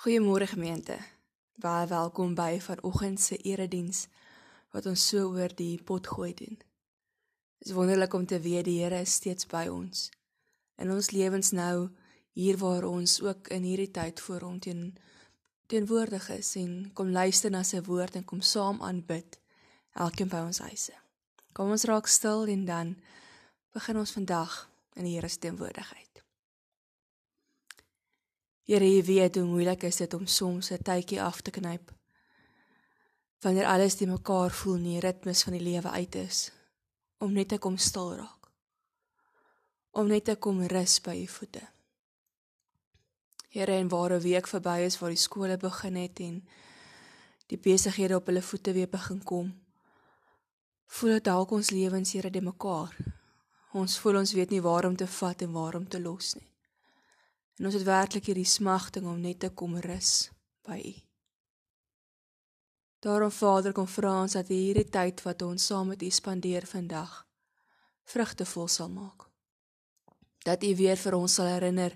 Goeiemôre gemeente. Baie welkom by vanoggend se erediens wat ons so oor die pot gooi doen. Dit is wonderlik om te weet die Here is steeds by ons. In ons lewens nou hier waar ons ook in hierdie tyd voor hom teen teenwoordig is en kom luister na sy woord en kom saam aanbid elkeen by ons huise. Kom ons raak stil en dan begin ons vandag in die Here se teenwoordigheid. Here, jy weet hoe moeilik is dit om soms 'n tydjie af te knyp. Wanneer alles te mekaar voel en die ritmes van die lewe uit is, om net te kom stil raak. Om net te kom rus by u voete. Here, en waar 'n week verby is waar die skole begin het en die besighede op hulle voete weer begin kom, voel dit dalk ons lewens here de mekaar. Ons voel ons weet nie waar om te vat en waar om te los nie. En ons het werklik hierdie smagting om net te kom rus by U. Daarom Vader, kom vra ons dat hierdie tyd wat ons saam met U spandeer vandag vrugtevol sal maak. Dat U weer vir ons sal herinner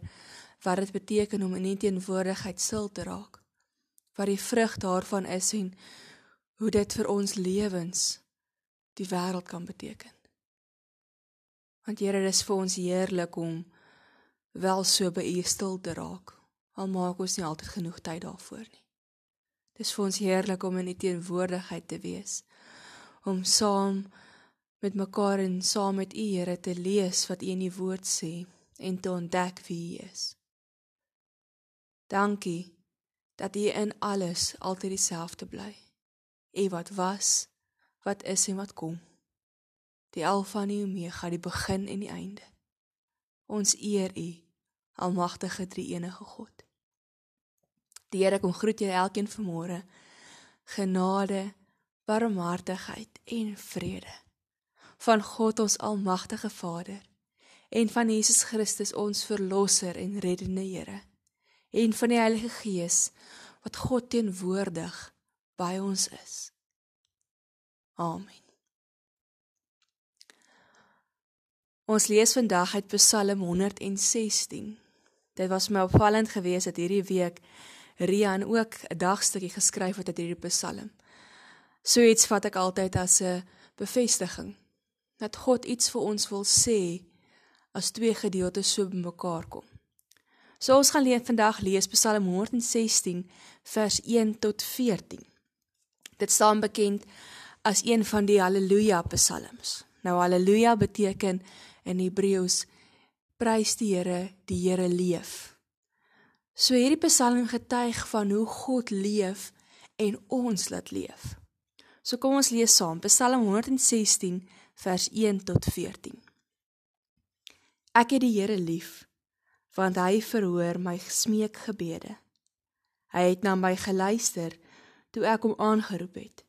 wat dit beteken om in U teenwoordigheid stil te raak. Wat die vrug daarvan is en hoe dit vir ons lewens die wêreld kan beteken. Want Here, dit is vir ons heerlik om wel so stil te raak. Al maak ons nie altyd genoeg tyd daarvoor nie. Dis vir ons heerlik om in u teenwoordigheid te wees. Om saam met mekaar en saam met u Here te lees wat u in die woord sê en te ontdek wie u is. Dankie dat u in alles altyd dieselfde bly. U wat was, wat is en wat kom. Die Alfa en die Omega, die begin en die einde. Ons eer u almagtige drie-enige God. Die Here kom groet julle elkeen vanmôre. Genade, barmhartigheid en vrede van God ons almagtige Vader en van Jesus Christus ons verlosser en reddende Here en van die Heilige Gees wat God teenwoordig by ons is. Amen. Ons lees vandag uit Psalm 116. Dit was my opvallend geweest dat hierdie week Rian ook 'n dagstukkie geskryf het uit hierdie Psalm. So iets vat ek altyd as 'n bevestiging dat God iets vir ons wil sê as twee gedeeltes so bymekaar kom. So ons gaan lees vandag lees Psalm 116 vers 1 tot 14. Dit staan bekend as een van die haleluja psalms. Nou haleluja beteken in Hebreëus prys die Here, die Here leef. So hierdie Psalm getuig van hoe God leef en ons laat leef. So kom ons lees saam Psalm 116 vers 1 tot 14. Ek het die Here lief want hy verhoor my smeekgebede. Hy het na my geluister toe ek hom aangeroep het.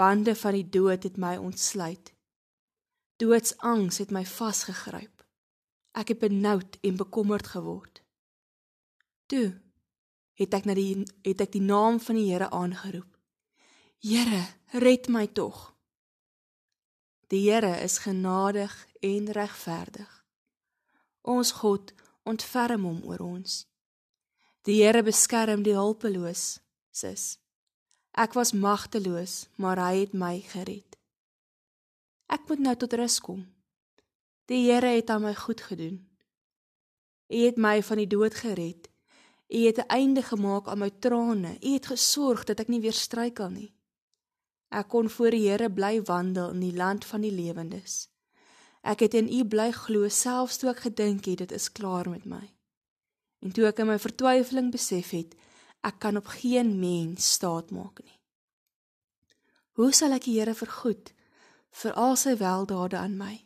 Bande van die dood het my ontsluit. Doodsangs het my vasgegryp. Ek het benoud en bekommerd geword. Toe het ek na die het ek die naam van die Here aangeroep. Here, red my tog. Die Here is genadig en regverdig. Ons God ontferm hom oor ons. Die Here beskerm die hulpeloos, sis. Ek was magteloos, maar hy het my gered. Ek moet nou tot rus kom. Die Here het aan my goed gedoen. U het my van die dood gered. U het 'n einde gemaak aan my trane. U het gesorg dat ek nie weer struikel nie. Ek kon voor die Here bly wandel in die land van die lewendes. Ek het in U bly glo selfs toe ek gedink het dit is klaar met my. En toe ek in my vertwyfeling besef het ek kan op geen mens staat maak nie. Hoe sal ek die Here vergoed vir al sy weldade aan my?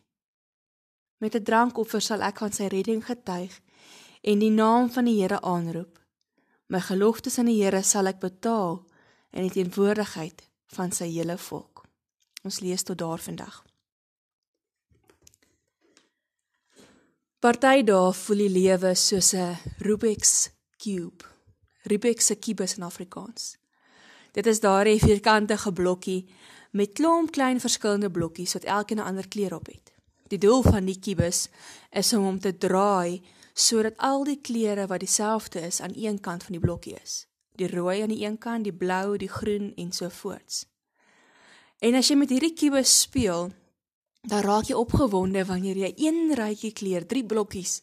Met 'n drankoffer sal ek van sy redding getuig en die naam van die Here aanroep. My geloftes aan die Here sal ek betaal in die teenwoordigheid van sy hele volk. Ons lees tot daar vandag. Party daar voel die lewe soos 'n Rubik's cube. Rubik's se kubus in Afrikaans. Dit is daardie vierkantige blokkie met klomp klein verskillende blokkies wat elkeen 'n ander kleur op het. Die doel van die kubus is om hom te draai sodat al die kleure wat dieselfde is aan een kant van die blokkie is. Die rooi aan die een kant, die blou, die groen en so voorts. En as jy met hierdie kubus speel, dan raak jy opgewonde wanneer jy een rytjie kleur, drie blokkies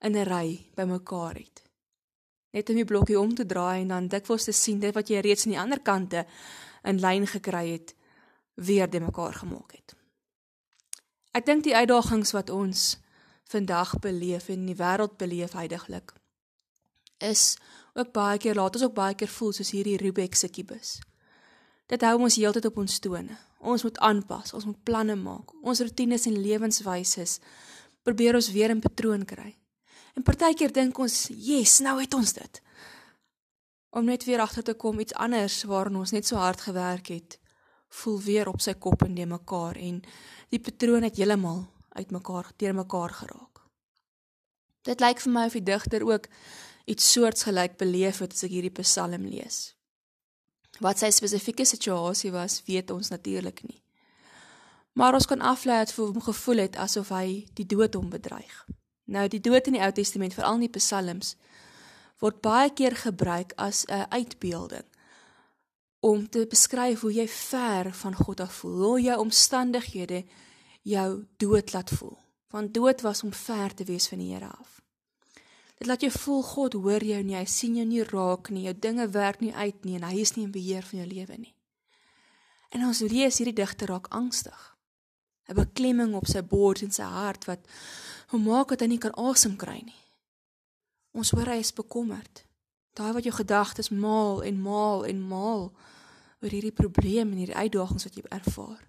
in 'n ry bymekaar het. Net om die blokkie om te draai en dan dikwels te sien dit wat jy reeds aan die ander kante in lyn gekry het, weer de mekaar gemaak het. Ek dink die uitdagings wat ons vandag beleef en in die wêreld beleef heidaglik is ook baie keer laat ons ook baie keer voel soos hierdie Rubik se kubus. Dit hou ons heeltyd op ons tone. Ons moet aanpas, ons moet planne maak. Ons rotines en lewenswyses probeer ons weer in patroon kry. En partykeer dink ons, "Yes, nou het ons dit." Om net weer agter te kom iets anders waarna ons net so hard gewerk het, voel weer op sy kop en de mekaar en die patroon het heeltemal uitmekaar teer mekaar geraak. Dit lyk vir my of die digter ook iets soortgelyk beleef het as ek hierdie Psalm lees. Wat sy spesifieke situasie was, weet ons natuurlik nie. Maar ons kan aflei dat hy gevoel het asof hy die dood hom bedreig. Nou die dood in die Ou Testament, veral in die Psalms, word baie keer gebruik as 'n uitbeelding om te beskryf hoe jy ver van God af voel, hoe jou omstandighede jou dood laat voel. Want dood was om ver te wees van die Here af. Dit laat jou voel God hoor jou nie, hy sien jou nie raak nie, jou dinge werk nie uit nie en hy is nie in beheer van jou lewe nie. En ons lees hierdie digter raak angstig. 'n Beklemming op sy bors en sy hart wat hom maak dat hy nie kan asem kry nie. Ons hoor hy is bekommerd. Daai wat jou gedagtes maal en maal en maal oor hierdie probleem en hierdie uitdagings wat jy ervaar.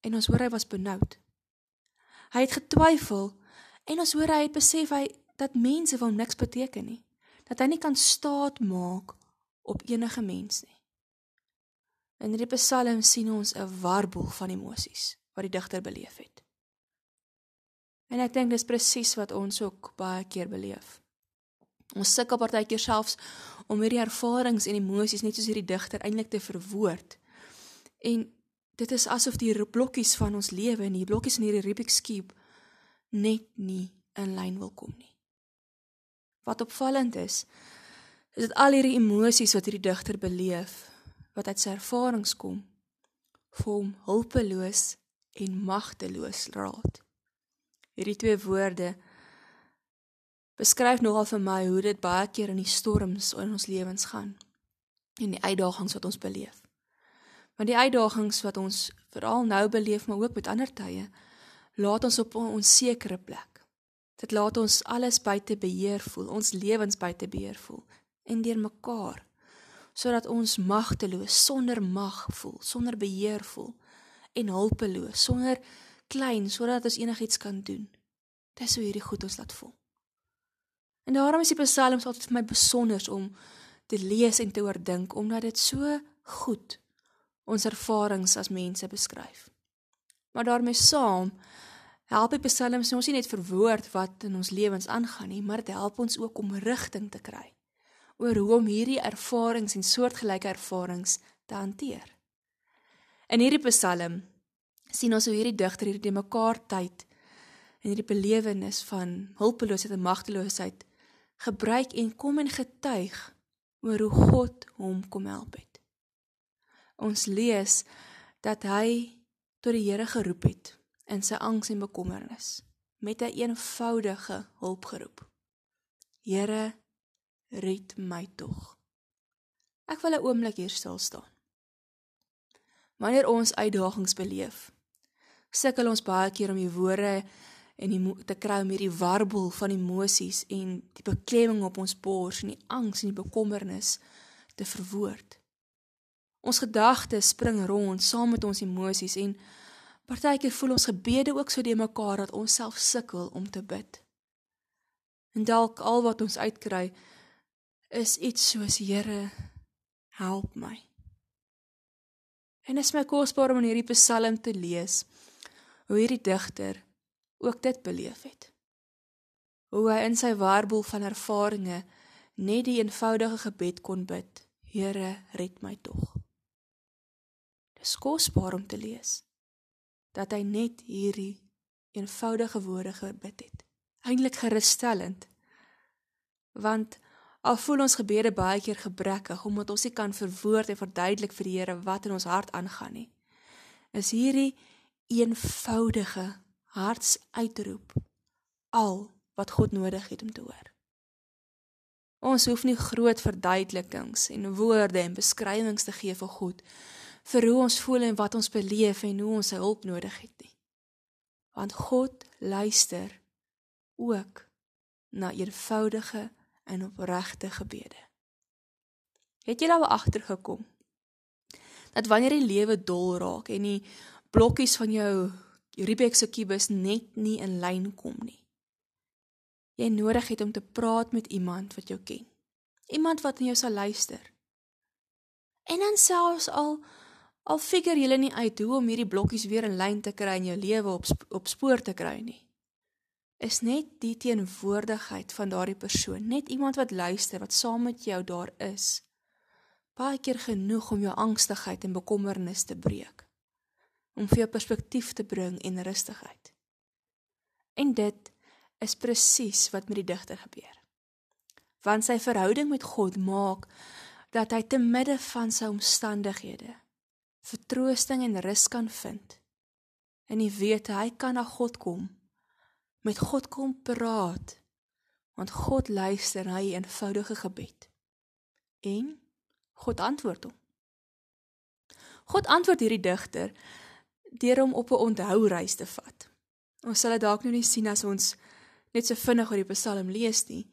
En ons hoor hy was benoud. Hy het getwyfel en ons hoor hy het besef hy dat mense vir hom niks beteken nie. Dat hy nie kan staat maak op enige mens nie. In hierdie Psalm sien ons 'n warboel van emosies wat die digter beleef het. En ek dink dis presies wat ons ook baie keer beleef. Ons sukkel partykeer selfs om hierdie ervarings en emosies net soos hierdie digter eintlik te verwoord. En dit is asof die blokkies van ons lewe en die blokkies in hierdie Rubik's cube net nie in lyn wil kom nie. Wat opvallend is, is dit al hierdie emosies wat hierdie digter beleef, wat uit sy ervarings kom, vir hom hulpeloos en magteloos raad. Hierdie twee woorde beskryf nogal vir my hoe dit baie keer in die storms in ons lewens gaan en die uitdagings wat ons beleef. Want die uitdagings wat ons veral nou beleef, maar ook met ander tye, laat ons op 'n onsekere plek. Dit laat ons alles buite beheer voel, ons lewens buite beheer voel en deur mekaar sodat ons magteloos, sonder mag voel, sonder beheer voel en hulpeloos, sonder klein sodat ons enigiets kan doen. Dis hoe hierdie goed ons laat voel. En daarom is die psalms altyd vir my besonder om te lees en te oordink omdat dit so goed ons ervarings as mense beskryf. Maar daarmee saam help die psalms ons nie net verwoord wat in ons lewens aangaan nie, maar dit help ons ook om rigting te kry oor hoe om hierdie ervarings en soortgelyke ervarings te hanteer. In hierdie psalm sien ons hoe hierdie digter hierdie mekaar tyd en hierdie belewenis van hulpeloosheid en magteloosheid gebruik en kom en getuig oor hoe God hom kom help het. Ons lees dat hy tot die Here geroep het in sy angs en bekommernis met 'n een eenvoudige hulpgeroep. Here, red my tog. Ek wil 'n oomblik hier stil staan. Wanneer ons uitdagings beleef, sukkel ons baie keer om die woorde en die te kry om hierdie warboel van emosies en die beklemming op ons bors en die angs en die bekommernis te verwoord. Ons gedagtes spring rond saam met ons emosies en Partykeer voel ons gebede ook so deur mekaar dat ons self sukkel om te bid. En dalk al wat ons uitkry is iets soos Here, help my. En is my kosbaar om hierdie Psalm te lees hoe hierdie digter ook dit beleef het. Hoe hy in sy warboel van ervarings net die eenvoudige gebed kon bid: Here, red my tog. Dis kosbaar om te lees dat hy net hierdie eenvoudige woorde gebid het. Eintlik gerusstellend Want al voel ons gebede baie keer gebrekkig omdat ons nie kan verwoord en verduidelik vir die Here wat in ons hart aangaan nie, is hierdie eenvoudige hartsuitroep al wat God nodig het om te hoor. Ons hoef nie groot verduidelikings en woorde en beskrywings te gee vir God vir hoe ons voel en wat ons beleef en hoe ons sy hulp nodig het nie. Want God luister ook na eenvoudige en opregte gebede. Het jy nou agtergekom dat wanneer die lewe dol raak en die blokkies van jou Rubik's kubus net nie in lyn kom nie, jy nodig het om te praat met iemand wat jou ken. Iemand wat na jou sal luister. En dan selfs al al figure jy nie uit hoe om hierdie blokkies weer in lyn te kry en jou lewe op op spoor te kry nie. Is net die teenwoordigheid van daardie persoon, net iemand wat luister, wat saam met jou daar is. Baie keer genoeg om jou angstigheid en bekommernis te breek. Om vir jou perspektief te bring en rustigheid. En dit is presies wat met die digter gebeur. Want sy verhouding met God maak dat hy te midde van sy omstandighede vertroosting en rus kan vind. En hy weet hy kan na God kom. Met God kom praat. Want God luister na 'n eenvoudige gebed. En God antwoord hom. God antwoord hierdie digter deur hom op 'n onthoureis te vat. Ons sal dit dalk nou nie sien as ons net so vinnig oor die Psalm lees nie.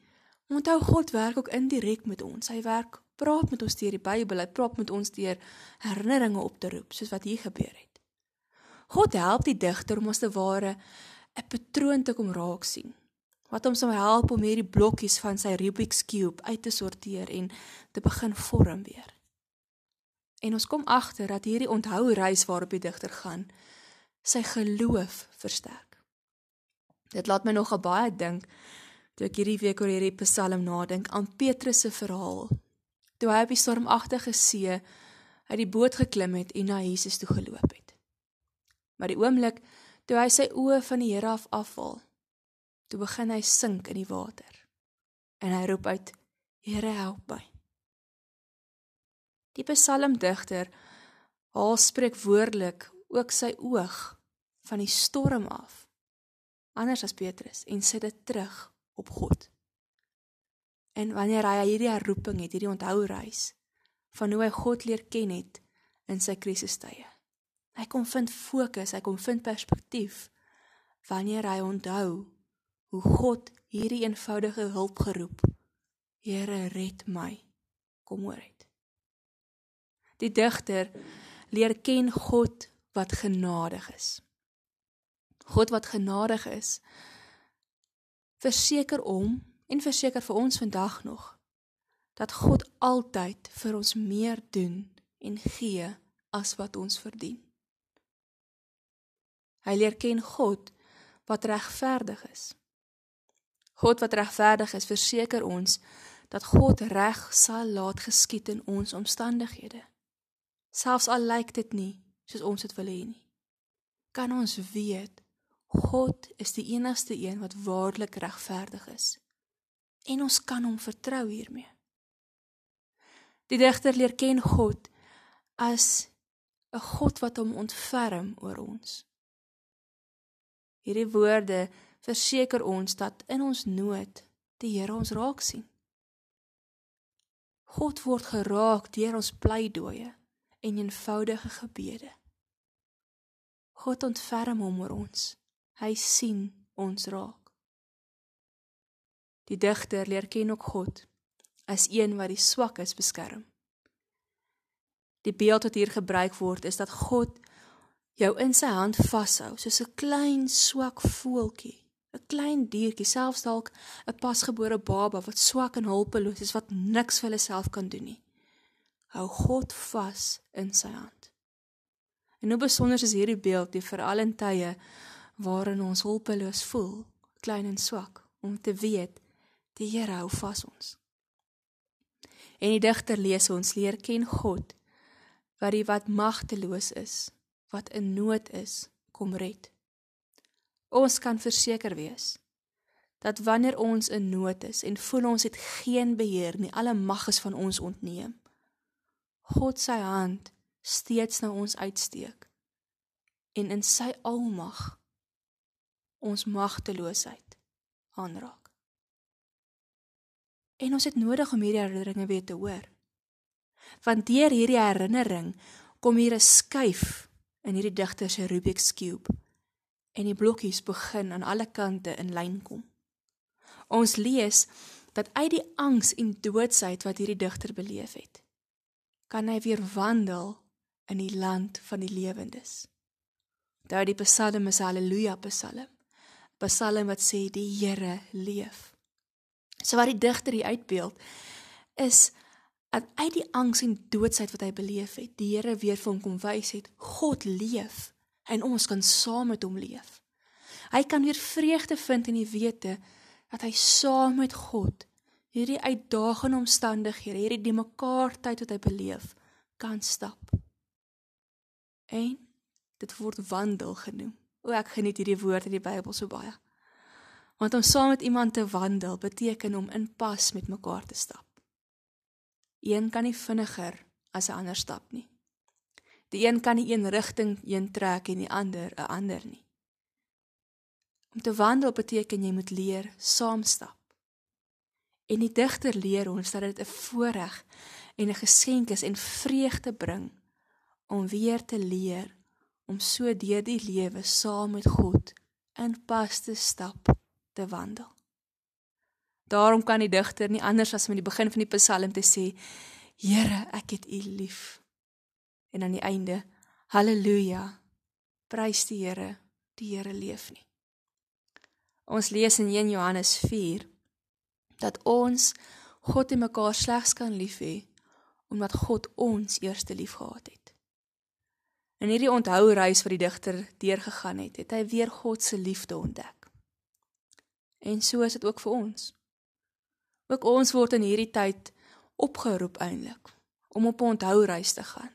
Onthou God werk ook indirek met ons. Hy werk praat met ons deur die Bybel. Hy praat met ons deur herinneringe op te roep, soos wat hier gebeur het. God help die digter om as te ware 'n patroon te kom raak sien. Wat hom sou help om hierdie blokkies van sy Rubik's cube uit te sorteer en te begin vorm weer. En ons kom agter dat hierdie onthou reis waarop die digter gaan, sy geloof versterk. Dit laat my nogal baie dink toe ek hierdie week oor hierdie Psalm nadink aan Petrus se verhaal. Toe hy op die stormagtige see uit die boot geklim het en na Jesus toe geloop het. Maar die oomblik toe hy sy oë van die Here af afhaal, toe begin hy sink in die water. En hy roep uit: Here help my. Die psalmdigter haal spreek woordelik ook sy oog van die storm af anders as Petrus en sit dit terug op God. En wanneer hy hierdie herroeping het, hierdie onthou reis van hoe hy God leer ken het in sy krisistye. Hy kom vind fokus, hy kom vind perspektief wanneer hy onthou hoe God hierdie eenvoudige hulp geroep. Here red my. Kom hoor dit. Die digter leer ken God wat genadig is. God wat genadig is. Verseker om en verseker vir ons vandag nog dat God altyd vir ons meer doen en gee as wat ons verdien. Hy leer ken God wat regverdig is. God wat regverdig is, verseker ons dat God reg sal laat geskied in ons omstandighede. Selfs al lyk dit nie soos ons dit wil hê nie. Kan ons weet God is die enigste een wat waarlik regverdig is. En ons kan hom vertrou hiermee. Die digter leer ken God as 'n God wat hom ontferm oor ons. Hierdie woorde verseker ons dat in ons nood die Here ons raak sien. God word geraak deur ons pleidooie en eenvoudige gebede. God ontferm hom oor ons. Hy sien ons raak. Die digter leer ken ook God as een wat die swakkes beskerm. Die beeld wat hier gebruik word is dat God jou in sy hand vashou soos 'n klein swak voeltjie, 'n klein diertjie, selfs dalk 'n pasgebore baba wat swak en hulpeloos is wat niks vir homself kan doen nie. Hou God vas in sy hand. En hoe besonder is hierdie beeld, die veral in tye waarin ons hulpeloos voel, klein en swak, om te weet die Here hou vas ons. En die digter lees ons leer ken God wat die wat magteloos is, wat in nood is, kom red. Ons kan verseker wees dat wanneer ons in nood is en voel ons het geen beheer nie, alle mag is van ons ontneem, God se hand steeds na ons uitsteek en in sy almag ons magteloosheid aanraak. En ons het nodig om hierdie herinneringe weer te hoor. Want deur hierdie herinnering kom hier 'n skuif in hierdie digter se Rubik's cube en die blokkies begin aan alle kante in lyn kom. Ons lees dat uit die angs en doodsheid wat hierdie digter beleef het, kan hy weer wandel in die land van die lewendes. Daar die Psalm is Halleluja Psalm. Psalm wat sê die Here leef. So wat die digter hier uitbeeld is dat uit die angs en doodsheid wat hy beleef het, die Here weer vir hom kom wys het, God leef en ons kan saam met hom leef. Hy kan weer vreugde vind in die wete dat hy saam met God hierdie uitdagende omstandighede, hierdie die mekaar tyd wat hy beleef, kan stap. En dit word wandel genoem. O, ek geniet hierdie woord in die Bybel so baie. Want om saam met iemand te wandel beteken om in pas met mekaar te stap. Een kan nie vinniger as 'n ander stap nie. Die een kan nie een rigting een trek en die ander 'n ander nie. Om te wandel beteken jy moet leer saam stap. En die digter leer ons dat dit 'n voorreg en 'n geskenk is en vreugde bring om weer te leer om so deur die lewe saam met God in pas te stap te wandel. Daarom kan die digter nie anders as om in die begin van die Psalm te sê: Here, ek het U lief. En aan die einde: Halleluja. Prys die Here, die Here leef nie. Ons lees in 1 Johannes 4 dat ons God en mekaar slegs kan lief hê omdat God ons eerste lief gehad het. In hierdie onthou reis wat die digter deurgegaan het, het hy weer God se liefde ontdek. En so is dit ook vir ons. Ook ons word in hierdie tyd opgeroep eintlik om op 'n onthou reis te gaan.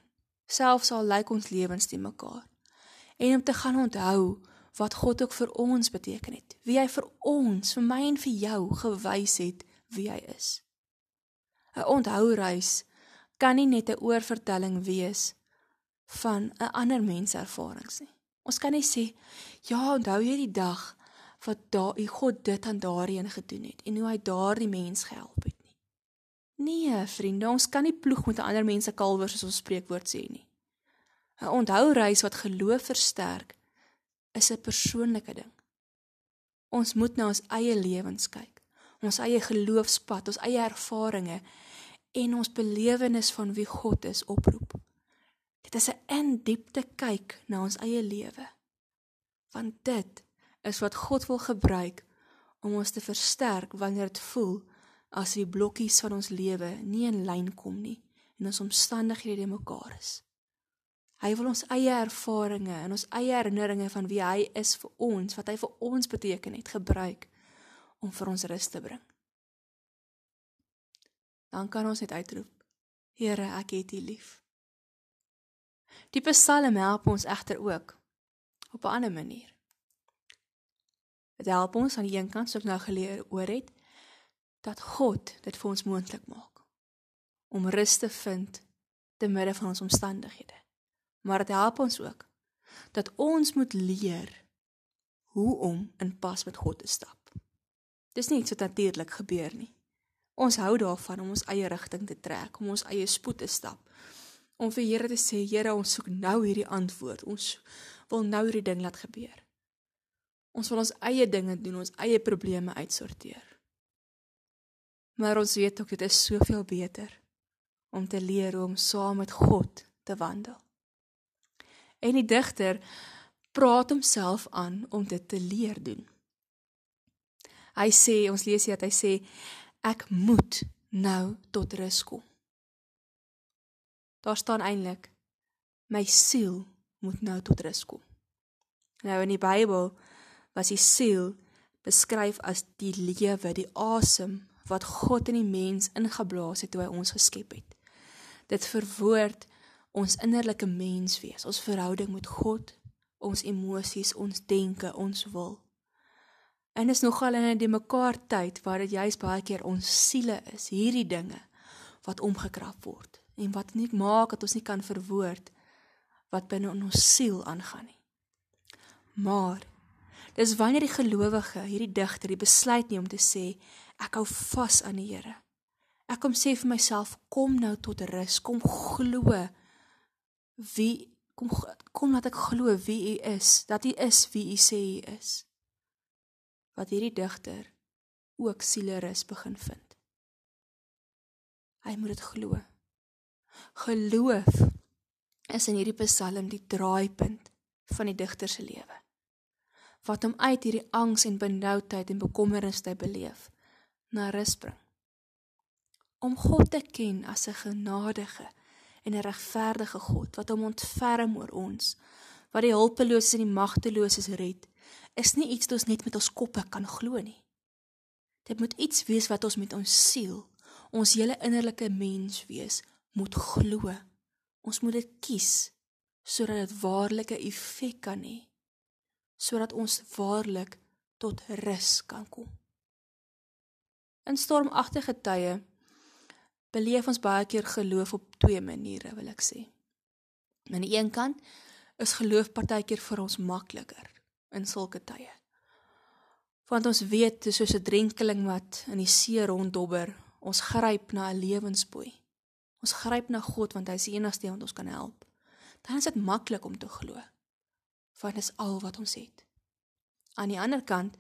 Selfs al lyk ons lewens te mekaar. En om te gaan onthou wat God ook vir ons beteken het. Wie hy vir ons, vir my en vir jou gewys het wie hy is. 'n Onthou reis kan nie net 'n oorvertelling wees van 'n ander mens ervarings nie. Ons kan nie sê, ja, onthou jy die dag wat daai God dit aan daarin gedoen het en hoe hy daardie mens gehelp het nie. Nee, vriende, ons kan nie ploeg met 'n ander mens se kalwers soos ons spreekwoord sê nie. 'n Onthou reis wat geloof versterk is 'n persoonlike ding. Ons moet na ons eie lewens kyk, ons eie geloofspad, ons eie ervarings en ons belewenis van wie God is oproep. Dit is 'n in diepte kyk na ons eie lewe. Want dit is wat God wil gebruik om ons te versterk wanneer dit voel as die blokkies van ons lewe nie in lyn kom nie en ons omstandighede mekaar is. Hy wil ons eie ervarings en ons eie herinneringe van wie hy is vir ons, wat hy vir ons beteken het, gebruik om vir ons rus te bring. Dan kan ons net uitroep: Here, ek het U lief. Die Psalme help ons egter ook op 'n ander manier. Dit help ons aan die een kant soos nou geleer oor het dat God dit vir ons moontlik maak om rus te vind te midde van ons omstandighede. Maar dit help ons ook dat ons moet leer hoe om in pas met God te stap. Dis nie iets wat natuurlik gebeur nie. Ons hou daarvan om ons eie rigting te trek, om ons eie spoed te stap. Om vir Here te sê, Here, ons soek nou hierdie antwoord. Ons wil nou hierdie ding laat gebeur. Ons wil ons eie dinge doen, ons eie probleme uitsorteer. Maar ons weet ook dit is soveel beter om te leer om saam met God te wandel. En die digter praat homself aan om dit te leer doen. Hy sê, ons lees hier dat hy sê ek moet nou tot rus kom. Daar staan eintlik my siel moet nou tot rus kom. Nou in die Bybel was die siel beskryf as die lewe, die asem wat God in die mens ingeblaas het toe hy ons geskep het. Dit verwoord ons innerlike menswees, ons verhouding met God, ons emosies, ons denke, ons wil. En is nogal in 'n demekaar tyd waar dit juis baie keer ons siele is, hierdie dinge wat omgekrap word en wat nie maak dat ons nie kan verwoord wat binne in ons siel aangaan nie. Maar dis wanneer die gelowige, hierdie digter, die besluit neem om te sê ek hou vas aan die Here. Ek kom sê vir myself kom nou tot rus, kom glo wie kom kom laat ek glo wie u is, dat u is wie u sê u is. Wat hierdie digter ook sielerus begin vind. Hy moet dit glo. Geloof is in hierdie Psalm die draaipunt van die digter se lewe. Wat hom uit hierdie angs en benoudheid en bekommernis te beleef na rus bring. Om God te ken as 'n genadige en 'n regverdige God wat hom ontferm oor ons, wat die hulpeloses en die magteloses red, is nie iets wat ons net met ons koppe kan glo nie. Dit moet iets wees wat ons met ons siel, ons hele innerlike mens wees, moet glo. Ons moet dit kies sodat dit waarlik 'n effek kan hê. Sodat ons waarlik tot rus kan kom. In stormagtige tye beleef ons baie keer geloof op twee maniere, wil ek sê. Aan die een kant is geloof partykeer vir ons makliker in sulke tye. Want ons weet dis soos 'n drenkeling wat in die see ronddobber, ons gryp na 'n lewensboei. Ons gryp na God want hy is die enigste wat ons kan help. Dan is dit maklik om te glo. Want dit is al wat ons het. Aan die ander kant,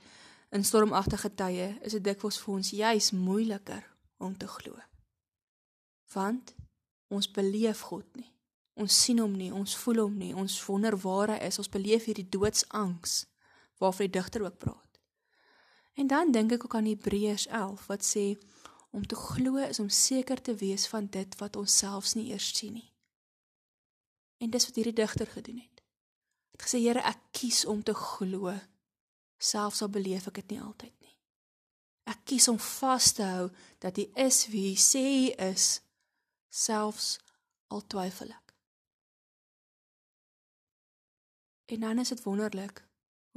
in stormagtige tye, is dit dikwels vir ons juis moeiliker om te glo want ons beleef God nie. Ons sien hom nie, ons voel hom nie, ons wonder waar hy is. Ons beleef hierdie doodsangs waarvan die digter ook praat. En dan dink ek ook aan Hebreërs 11 wat sê om te glo is om seker te wees van dit wat ons selfs nie eers sien nie. En dis wat hierdie digter gedoen het. Het gesê Here, ek kies om te glo selfs al beleef ek dit nie altyd nie. Ek kies om vas te hou dat hy is wie hy sê hy is selfs al twyfel ek. En dan is dit wonderlik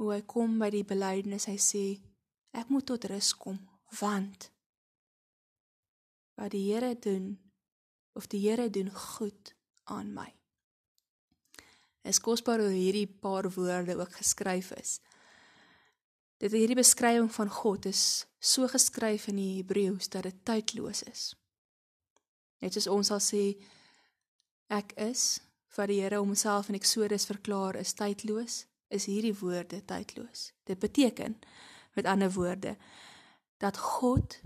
hoe hy kom by die belydenis. Hy sê ek moet tot rus kom want wat die Here doen of die Here doen goed aan my. Es kosbaar hoe hierdie paar woorde ook geskryf is. Dit hierdie beskrywing van God is so geskryf in die Hebreëus dat dit tydloos is. Net soos ons sal sê ek is wat die Here homself in Eksodus verklaar is tydloos, is hierdie woorde tydloos. Dit beteken met ander woorde dat God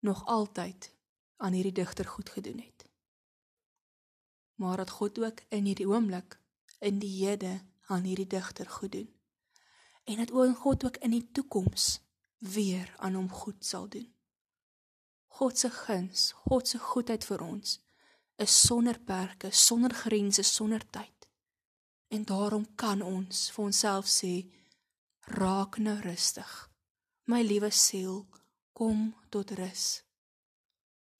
nog altyd aan hierdie digter goed gedoen het. Maar dat God ook in hierdie oomblik in die hede aan hierdie digter goed doen. En dat oor God ook in die toekoms weer aan hom goed sal doen. God se guns, God se goedheid vir ons is sonder perke, sonder grense, sonder tyd. En daarom kan ons vir onsself sê raak nou rustig. My liewe siel, kom tot rus.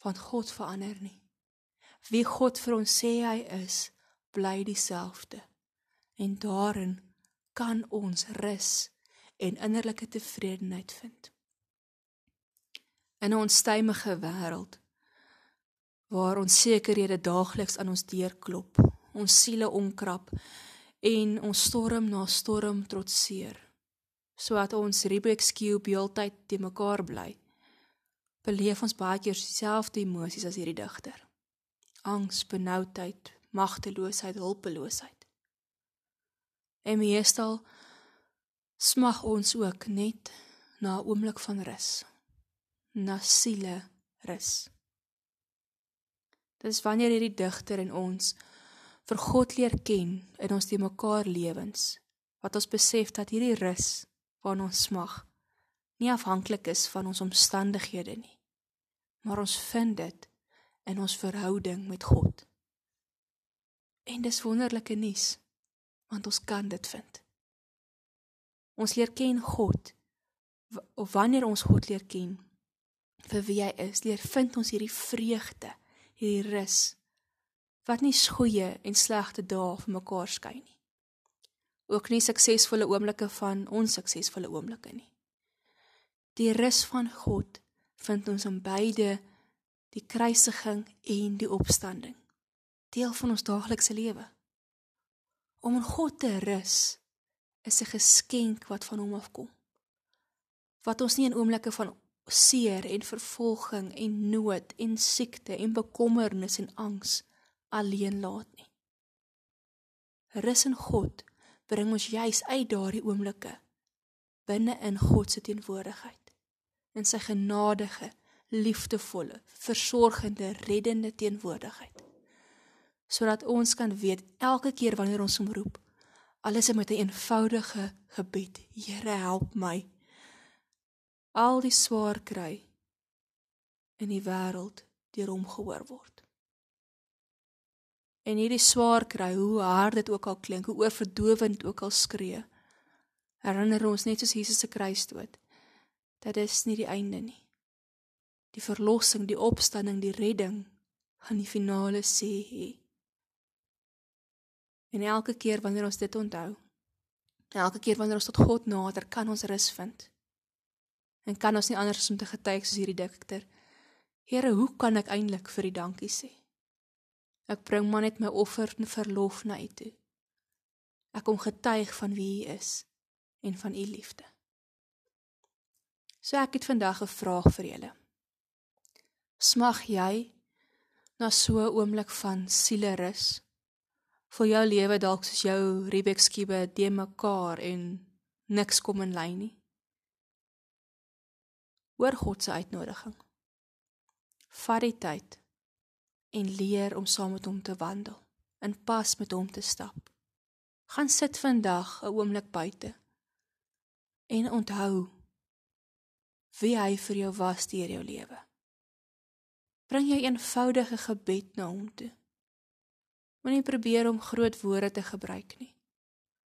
Want God verander nie. Wie God vir ons sê hy is, bly dieselfde. En daarin kan ons rus en innerlike tevredenheid vind in 'n onstuimige wêreld waar ons sekerhede daagliks aan ons deur klop, ons siele omkrap en ons storm na storm trotseer, sodat ons Rubik's cube heeltyd te mekaar bly. Beleef ons baie keer dieselfde emosies as hierdie digter. Angs, benoudheid, magteloosheid, hulpeloosheid. En meestal smag ons ook net na 'n oomblik van rus na siele rus. Dit is wanneer hierdie digter en ons vir God leer ken in ons te mekaar lewens wat ons besef dat hierdie rus waarna ons smag nie afhanklik is van ons omstandighede nie maar ons vind dit in ons verhouding met God. En dis wonderlike nuus want ons kan dit vind. Ons leer ken God of wanneer ons God leer ken vir wie hy is, leer vind ons hierdie vreugde, hierdie rus wat nie goeie en slegte dae vir mekaar skei nie. Ook nie suksesvolle oomblikke van onsuksesvolle oomblikke nie. Die rus van God vind ons in beide die kruisiging en die opstanding. Deel van ons daaglikse lewe. Om in God te rus is 'n geskenk wat van hom afkom. Wat ons nie in oomblikke van seer en vervolging en nood en siekte en bekommernis en angs alleen laat nie. Rus in God bring ons juis uit daardie oomblikke binne in God se teenwoordigheid in sy genadige liefdevolle versorgende reddende teenwoordigheid sodat ons kan weet elke keer wanneer ons hom roep alles met 'n een eenvoudige gebed Here help my al die swaar kry in die wêreld deur hom gehoor word. En hierdie swaar kry hoe hard dit ook al klink hoe oorverdowend ook al skree herinner ons net soos Jesus se kruisdood dat dit nie die einde nie. Die verlossing die opstanding die redding gaan die finale sê hê. En elke keer wanneer ons dit onthou elke keer wanneer ons tot God nader kan ons rus vind en kan ons nie anders om te getuig soos hierdie dikter Here hoe kan ek eintlik vir U dankie sê Ek bring maar net my offer en verlof na U toe. Ek kom getuig van wie U is en van U liefde. So ek het vandag 'n vraag vir julle. Smag jy na so 'n oomblik van sielerus? Vir jou lewe dalk soos jou Rubik's kube de mekaar en niks kom in lyn nie. Hoor God se uitnodiging. Vat die tyd en leer om saam met hom te wandel, in pas met hom te stap. Gaan sit vandag 'n oomblik buite en onthou wie hy vir jou was deur jou lewe. Bring jou eenvoudige gebed na hom toe. Moenie probeer om groot woorde te gebruik nie.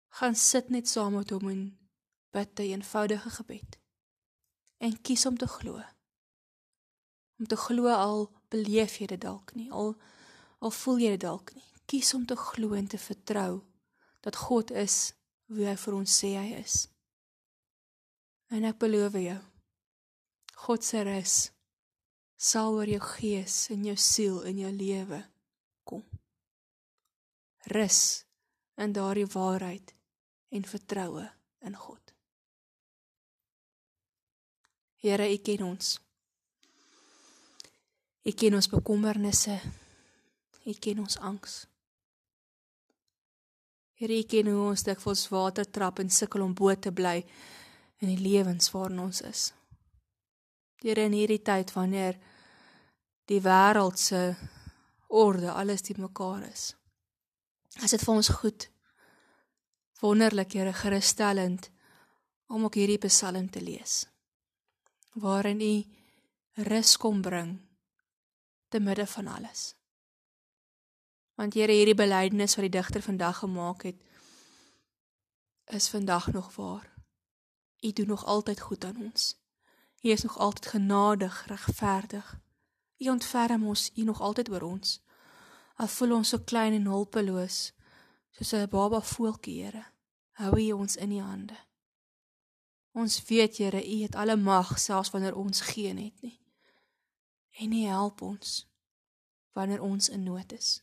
Gaan sit net saam met hom en bid 'n eenvoudige gebed. En kies om te glo. Om te glo al beleef jy dit dalk nie, al al voel jy dit dalk nie. Kies om te glo en te vertrou dat God is wie hy vir ons sê hy is. En ek beloof jou, God se rus sal oor jou gees en jou siel en jou lewe kom. Rus in daardie waarheid en vertroue in God. Here, U ken ons. U ken ons bekommernisse. U ken ons angs. Here, U ken hoe ons dikwels water trap en sukkel om bo te bly in die lewens waarin ons is. Here, in hierdie tyd wanneer die wêreld se orde alles te mekaar is. As dit vir ons goed wonderlik, Here, gerusstellend om ook hierdie Psalm te lees. Waarin U rus kom bring te midde van alles. Want Here, hierdie belydenis wat die digter vandag gemaak het, is vandag nog waar. U doen nog altyd goed aan ons. U is nog altyd genadig, regverdig. U ontferm ons u nog altyd oor ons. Al voel ons so klein en hulpeloos, soos 'n baba voeltjie, Here, hou U ons in U hande. Ons weet, Here, U het alle mag selfs wanneer ons geen het nie en U help ons wanneer ons in nood is.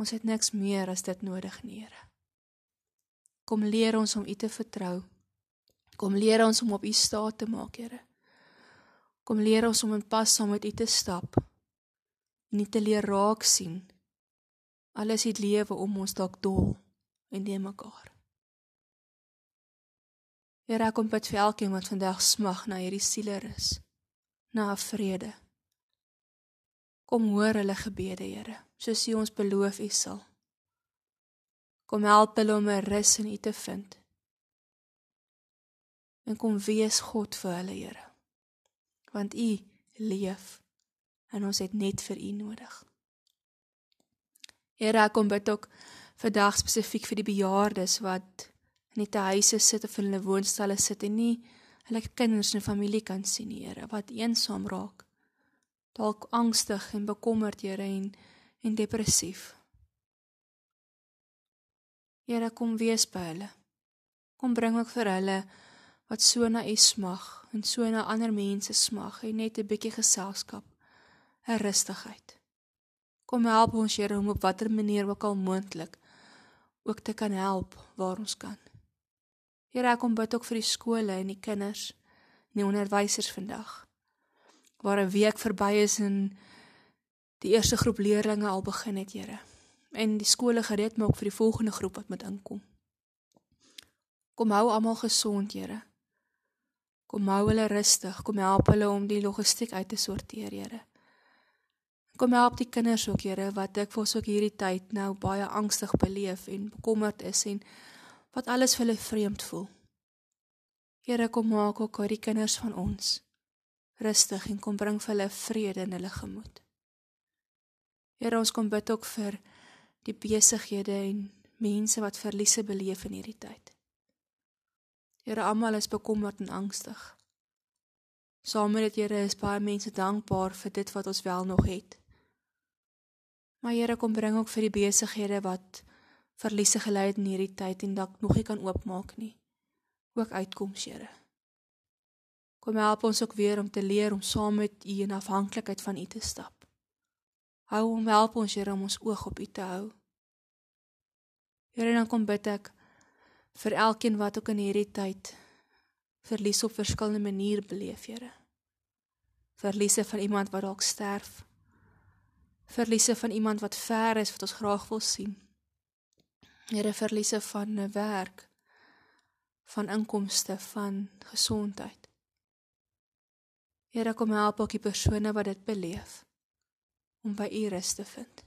Ons het niks meer as dit nodig, Here. Kom leer ons om U te vertrou. Kom leer ons om op U staat te maak, Here. Kom leer ons om in pas saam met U te stap. Nie te leer raak sien. Alles het lewe om ons dalk dol en nie mekaar. Here, kom bid vir elkeen wat vandag smag na hierdie sielerus na vrede. Kom hoor hulle gebede, Here, soos U ons beloof U sal. Kom help hulle om 'n rus in U te vind. En kom wees God vir hulle, Here. Want U leef en ons het net vir U nodig. Here, kom bid ook vandag spesifiek vir die bejaardes wat in die huise sit of in hulle woonstelle sit en nie hulle kinders en familie kan sien, Here, wat eensaam raak. Dalk angstig en bekommerd, Here, en en depressief. Here, kom wees by hulle. Kom bring ook vir hulle wat so na U smag en so na ander mense smag en net 'n bietjie geselskap, 'n rustigheid. Kom help ons Here om op watter manier ook al moontlik ook te kan help waar ons kan. Here, ek kom bid ook vir die skole en die kinders en die onderwysers vandag. Waar 'n week verby is en die eerste groep leerders al begin het, Here. En die skole gereed maak vir die volgende groep wat moet inkom. Kom hou almal gesond, Here. Kom hou hulle rustig, kom help hulle om die logistiek uit te sorteer, Here. Kom help die kinders ook, Here, wat ek vir ook hierdie tyd nou baie angstig beleef en bekommerd is en wat alles vir hulle vreemd voel. Here, kom maak ook hierdie kinders van ons rustig en kom bring vir hulle vrede in hulle gemoed. Here, ons kom bid ook vir die besighede en mense wat verliese beleef in hierdie tyd. Here, almal is bekommerd en angstig. Saam met dit, Here, is baie mense dankbaar vir dit wat ons wel nog het. Maar Here, kom bring ook vir die besighede wat verliese gely het in hierdie tyd en dalk nog nie kan oopmaak nie. Ook uitkoms, Here. Kom help ons ook weer om te leer om saam met U in afhanklikheid van U te stap. Hou hom help ons Here om ons oog op U te hou. Here, dan kom bid ek vir elkeen wat ook in hierdie tyd verlies op verskillende maniere beleef, Here. Verliese van iemand wat dalk sterf. Verliese van iemand wat ver is wat ons graag wil sien. Here, verliese van 'n werk, van inkomste, van gesondheid. Here, kom help ook die persone wat dit beleef om by U rus te vind.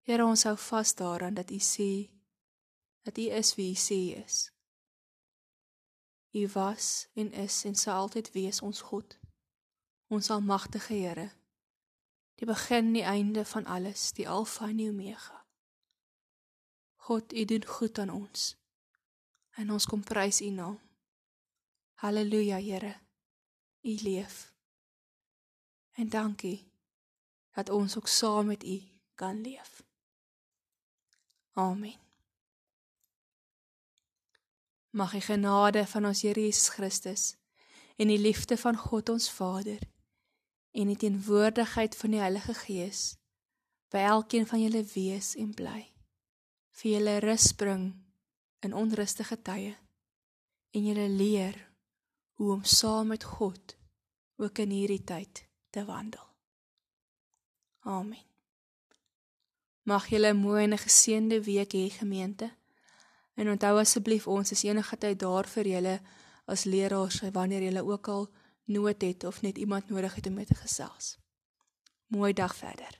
Here ons hou vas daaraan dat U sê dat U is wie U sê U is. U was en is en sal altyd wees ons God. Ons almagtige Here. Die begin en die einde van alles, die Alfa en die Omega. God, U doen goed aan ons. En ons kom prys U naam. Halleluja, Here. U leef. En dankie dat ons ook saam met U kan leef. Amen. Mag die genade van ons Here Jesus Christus en die liefde van God ons Vader en die teenwoordigheid van die Heilige Gees by elkeen van julle wees en bly. Vir julle rus bring in onrustige tye en julle leer hoe om saam met God ook in hierdie tyd te wandel. Amen. Mag julle 'n mooi en 'n geseënde week hê gemeente. En onthou asseblief ons is enige tyd daar vir julle as leraars wanneer julle ook al nood het of net iemand nodig het om mee te gesels. Mooi dag verder.